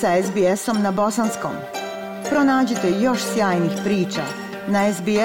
sa SBS-om na bosanskom. Pronađite još sjajnih priča na sbs.com.au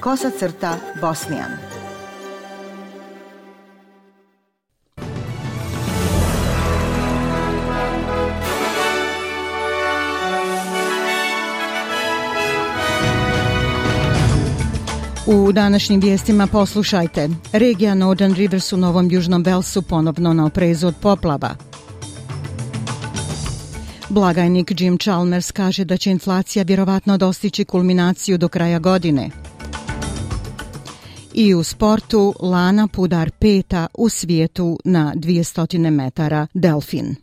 kosacrta bosnijan. U današnjim vijestima poslušajte. Regija Northern Rivers u Novom Južnom Belsu ponovno na oprezu od poplava. Blagajnik Jim Chalmers kaže da će inflacija vjerovatno dostići kulminaciju do kraja godine. I u sportu Lana Pudar peta u svijetu na 200 metara Delfin.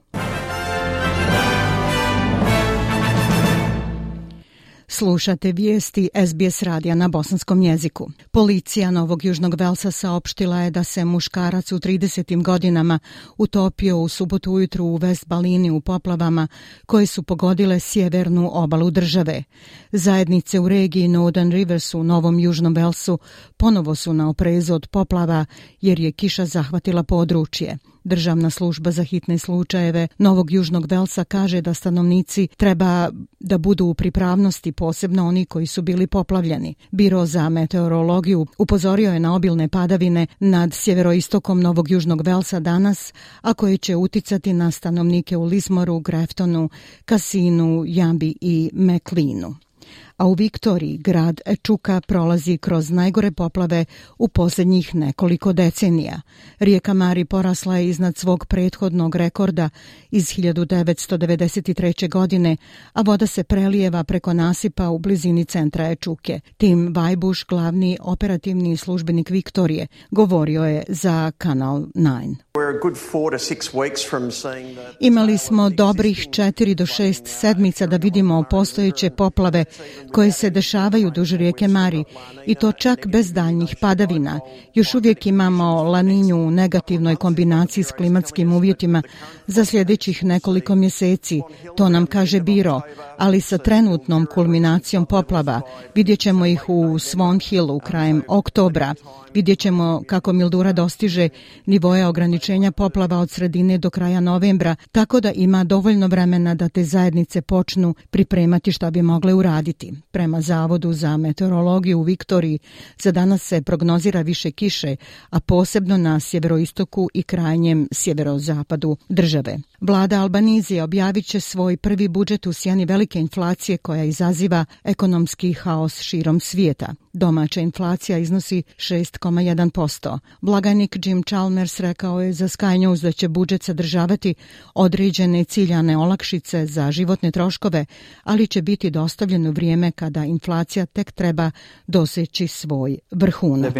Slušate vijesti SBS radija na bosanskom jeziku. Policija Novog Južnog Velsa saopštila je da se muškarac u 30. godinama utopio u subotu ujutru u West Balini u poplavama koje su pogodile sjevernu obalu države. Zajednice u regiji Northern Rivers u Novom Južnom Velsu ponovo su na oprezu od poplava jer je kiša zahvatila područje. Državna služba za hitne slučajeve Novog Južnog Velsa kaže da stanovnici treba da budu u pripravnosti, posebno oni koji su bili poplavljeni. Biro za meteorologiju upozorio je na obilne padavine nad sjeveroistokom Novog Južnog Velsa danas, a koje će uticati na stanovnike u Lismoru, Greftonu, Kasinu, Jambi i Meklinu a u Viktoriji grad Čuka prolazi kroz najgore poplave u posljednjih nekoliko decenija. Rijeka Mari porasla je iznad svog prethodnog rekorda iz 1993. godine, a voda se prelijeva preko nasipa u blizini centra Ečuke. Tim Vajbuš, glavni operativni službenik Viktorije, govorio je za Kanal 9. Imali smo dobrih četiri do šest sedmica da vidimo postojeće poplave koje se dešavaju duž rijeke Mari i to čak bez daljnjih padavina. Još uvijek imamo laninju u negativnoj kombinaciji s klimatskim uvjetima za sljedećih nekoliko mjeseci, to nam kaže Biro, ali sa trenutnom kulminacijom poplava vidjet ćemo ih u Swan Hillu krajem oktobra. Vidjet ćemo kako Mildura dostiže nivoje ograničenja poplava od sredine do kraja novembra, tako da ima dovoljno vremena da te zajednice počnu pripremati šta bi mogle uraditi. Prema Zavodu za meteorologiju u Viktoriji, za danas se prognozira više kiše, a posebno na sjeveroistoku i krajnjem sjeverozapadu države. Vlada Albanizije objavit će svoj prvi budžet u sjeni velike inflacije koja izaziva ekonomski haos širom svijeta. Domaća inflacija iznosi 6,1%. Blagajnik Jim Chalmers rekao je za Sky News da će budžet sadržavati određene ciljane olakšice za životne troškove, ali će biti dostavljen u vrijeme kada inflacija tek treba doseći svoj vrhunac.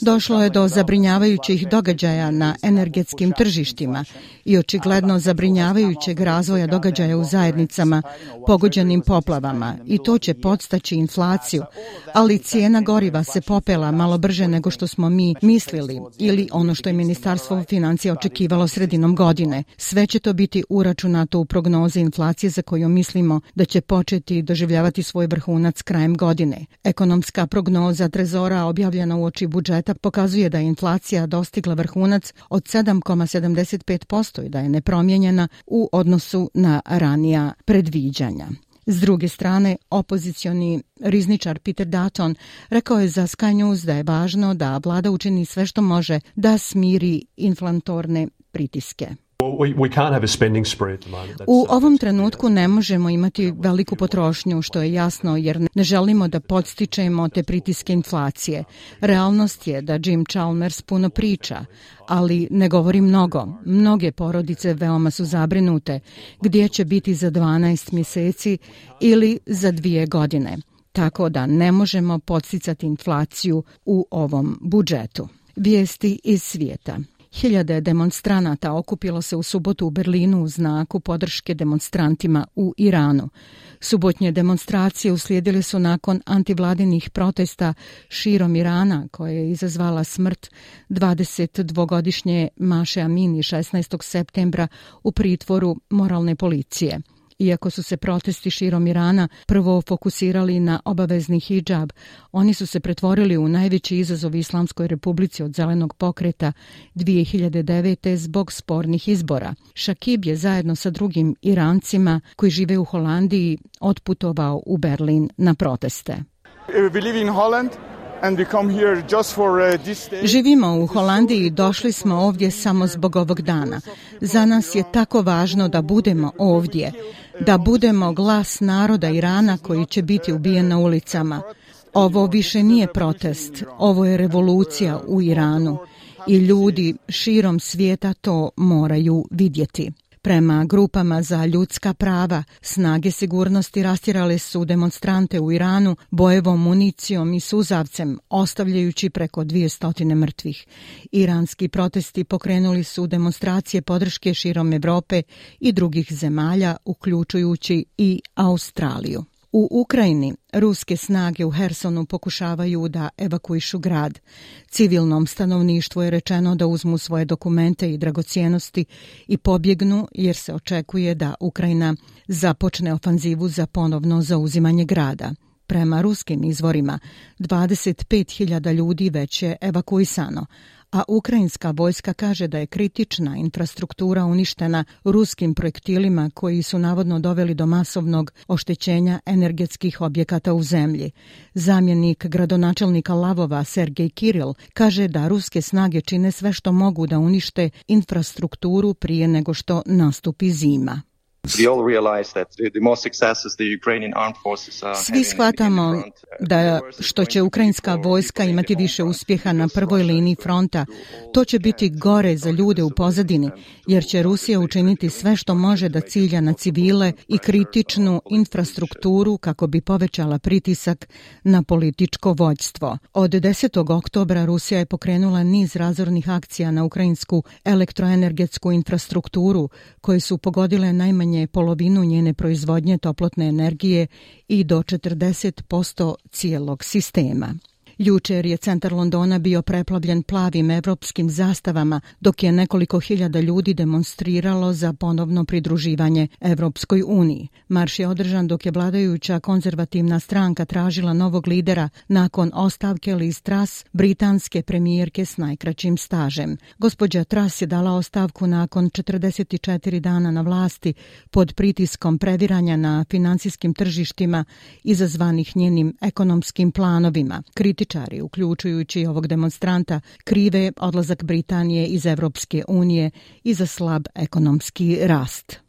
Došlo je do zabrinjavajućih događaja na energetskim tržištima i očigledno zabrinjavajućeg razvoja događaja u zajednicama pogođenim poplavama i to će podstaći inflaciju, ali cijena goriva se popela malo brže nego što smo mi mislili ili ono što je Ministarstvo financija očekivalo sredinom godine. Sve će to biti uračunato u prognoze inflacije za koju mislimo da će početi doživljavati svoj vrhunac krajem godine. Ekonomska prognoza Trezora objavljena u oči budžeta pokazuje da je inflacija dostigla vrhunac od 7,75% i da je nepromjenjena u odnosu na ranija predviđanja. S druge strane, opozicioni rizničar Peter Dutton rekao je za Sky News da je važno da vlada učini sve što može da smiri inflatorne pritiske. U ovom trenutku ne možemo imati veliku potrošnju, što je jasno, jer ne želimo da podstičemo te pritiske inflacije. Realnost je da Jim Chalmers puno priča, ali ne govori mnogo. Mnoge porodice veoma su zabrinute gdje će biti za 12 mjeseci ili za dvije godine. Tako da ne možemo podsticati inflaciju u ovom budžetu. Vijesti iz svijeta. Hiljade demonstranata okupilo se u subotu u Berlinu u znaku podrške demonstrantima u Iranu. Subotnje demonstracije uslijedile su nakon antivladinih protesta širom Irana, koje je izazvala smrt 22-godišnje Maše Amini 16. septembra u pritvoru moralne policije. Iako su se protesti širom Irana prvo fokusirali na obavezni hijab, oni su se pretvorili u najveći izazov Islamskoj republici od zelenog pokreta 2009. zbog spornih izbora. Šakib je zajedno sa drugim Irancima koji žive u Holandiji otputovao u Berlin na proteste. We live in Holland. Uh, Živimo u Holandiji i došli smo ovdje samo zbog ovog dana. Za nas je tako važno da budemo ovdje, da budemo glas naroda Irana koji će biti ubijen na ulicama. Ovo više nije protest, ovo je revolucija u Iranu i ljudi širom svijeta to moraju vidjeti. Prema grupama za ljudska prava, snage sigurnosti rastirale su demonstrante u Iranu bojevom municijom i suzavcem, ostavljajući preko 200 mrtvih. Iranski protesti pokrenuli su demonstracije podrške širom Evrope i drugih zemalja, uključujući i Australiju. U Ukrajini ruske snage u Hersonu pokušavaju da evakuišu grad. Civilnom stanovništvu je rečeno da uzmu svoje dokumente i dragocijenosti i pobjegnu jer se očekuje da Ukrajina započne ofanzivu za ponovno zauzimanje grada. Prema ruskim izvorima, 25.000 ljudi već je evakuisano, a ukrajinska vojska kaže da je kritična infrastruktura uništena ruskim projektilima koji su navodno doveli do masovnog oštećenja energetskih objekata u zemlji. Zamjenik gradonačelnika Lavova Sergej Kiril kaže da ruske snage čine sve što mogu da unište infrastrukturu prije nego što nastupi zima. Svi shvatamo uh, da što će ukrajinska vojska imati više uspjeha na prvoj liniji fronta, to će biti gore za ljude u pozadini, jer će Rusija učiniti sve što može da cilja na civile i kritičnu infrastrukturu kako bi povećala pritisak na političko vođstvo. Od 10. oktobra Rusija je pokrenula niz razornih akcija na ukrajinsku elektroenergetsku infrastrukturu koje su pogodile najmanje najmanje polovinu njene proizvodnje toplotne energije i do 40% cijelog sistema. Jučer je centar Londona bio preplavljen plavim evropskim zastavama, dok je nekoliko hiljada ljudi demonstriralo za ponovno pridruživanje Evropskoj uniji. Marš je održan dok je vladajuća konzervativna stranka tražila novog lidera nakon ostavke Liz Truss, britanske premijerke s najkraćim stažem. Gospođa Truss je dala ostavku nakon 44 dana na vlasti pod pritiskom previranja na financijskim tržištima izazvanih njenim ekonomskim planovima. Kritič političari, uključujući ovog demonstranta, krive odlazak Britanije iz Evropske unije i za slab ekonomski rast.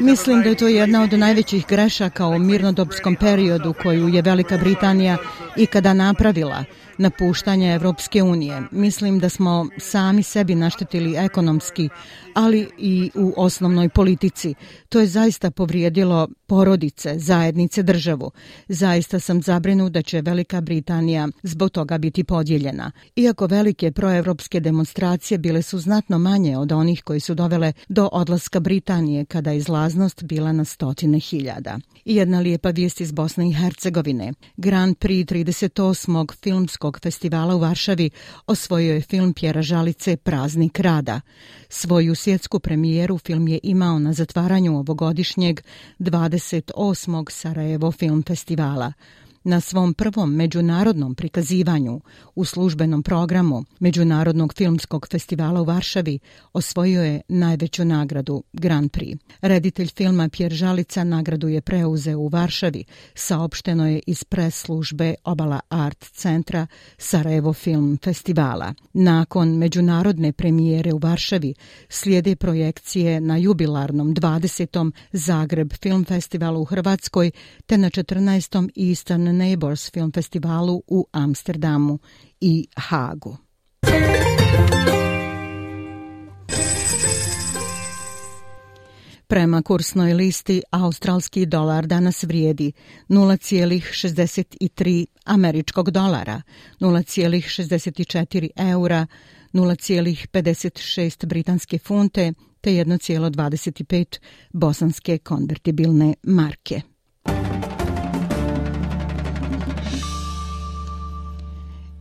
Mislim da je to jedna od najvećih grešaka u mirnodopskom periodu koju je Velika Britanija ikada napravila napuštanje Evropske unije. Mislim da smo sami sebi naštetili ekonomski, ali i u osnovnoj politici. To je zaista povrijedilo porodice, zajednice, državu. Zaista sam zabrinu da će Velika Britanija zbog toga biti podijeljena. Iako velike proevropske demonstracije bile su znatno manje od onih koji su dovele do odlaska Britanije kada je izlaznost bila na stotine hiljada. I jedna lijepa vijest iz Bosne i Hercegovine. Grand Prix 38. filmskog festivala u Varšavi osvojio je film Pjera Žalice Praznik rada. Svoju svjetsku premijeru film je imao na zatvaranju ovogodišnjeg 28. Sarajevo Film Festivala. Na svom prvom međunarodnom prikazivanju u službenom programu Međunarodnog filmskog festivala u Varšavi osvojio je najveću nagradu Grand Prix. Reditelj filma Pjer Žalica nagradu je preuzeo u Varšavi, saopšteno je iz pres službe Obala Art Centra Sarajevo Film Festivala. Nakon međunarodne premijere u Varšavi slijede projekcije na jubilarnom 20. Zagreb Film Festivalu u Hrvatskoj te na 14. Eastern Neighbors Film Festivalu u Amsterdamu i Hagu. Prema kursnoj listi, australski dolar danas vrijedi 0,63 američkog dolara, 0,64 eura, 0,56 britanske funte te 1,25 bosanske konvertibilne marke.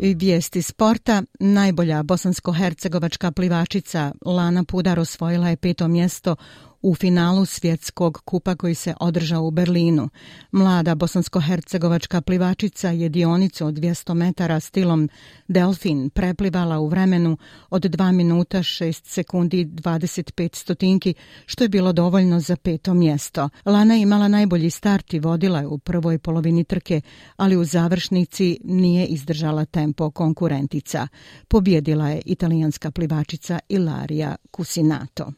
Vijesti sporta, najbolja bosansko-hercegovačka plivačica Lana Pudar osvojila je peto mjesto u finalu svjetskog kupa koji se održao u Berlinu. Mlada bosansko-hercegovačka plivačica je dionicu od 200 metara stilom Delfin preplivala u vremenu od 2 minuta 6 sekundi 25 stotinki, što je bilo dovoljno za peto mjesto. Lana je imala najbolji start i vodila je u prvoj polovini trke, ali u završnici nije izdržala tempo konkurentica. Pobjedila je italijanska plivačica Ilaria Cusinato.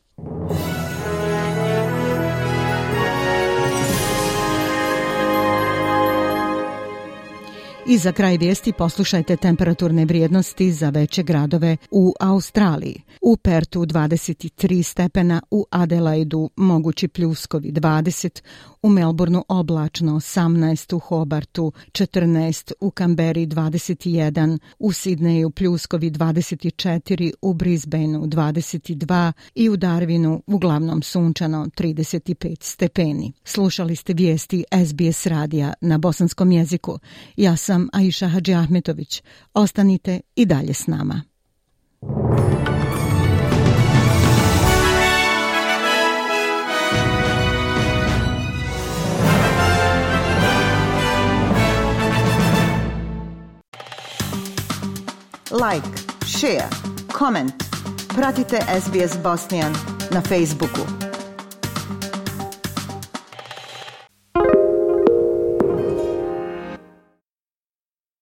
I za kraj vijesti poslušajte temperaturne vrijednosti za veće gradove u Australiji. U Pertu 23 stepena, u Adelaidu mogući pljuskovi 20, u Melbourneu oblačno 18, u Hobartu 14, u Kamberi 21, u Sidneju pljuskovi 24, u Brisbaneu 22 i u Darwinu uglavnom sunčano 35 stepeni. Slušali ste vijesti SBS radija na bosanskom jeziku. Ja sam sam Aisha Hadži Ahmetović. Ostanite i dalje s nama. Like, share, comment. Pratite SBS Bosnian na Facebooku.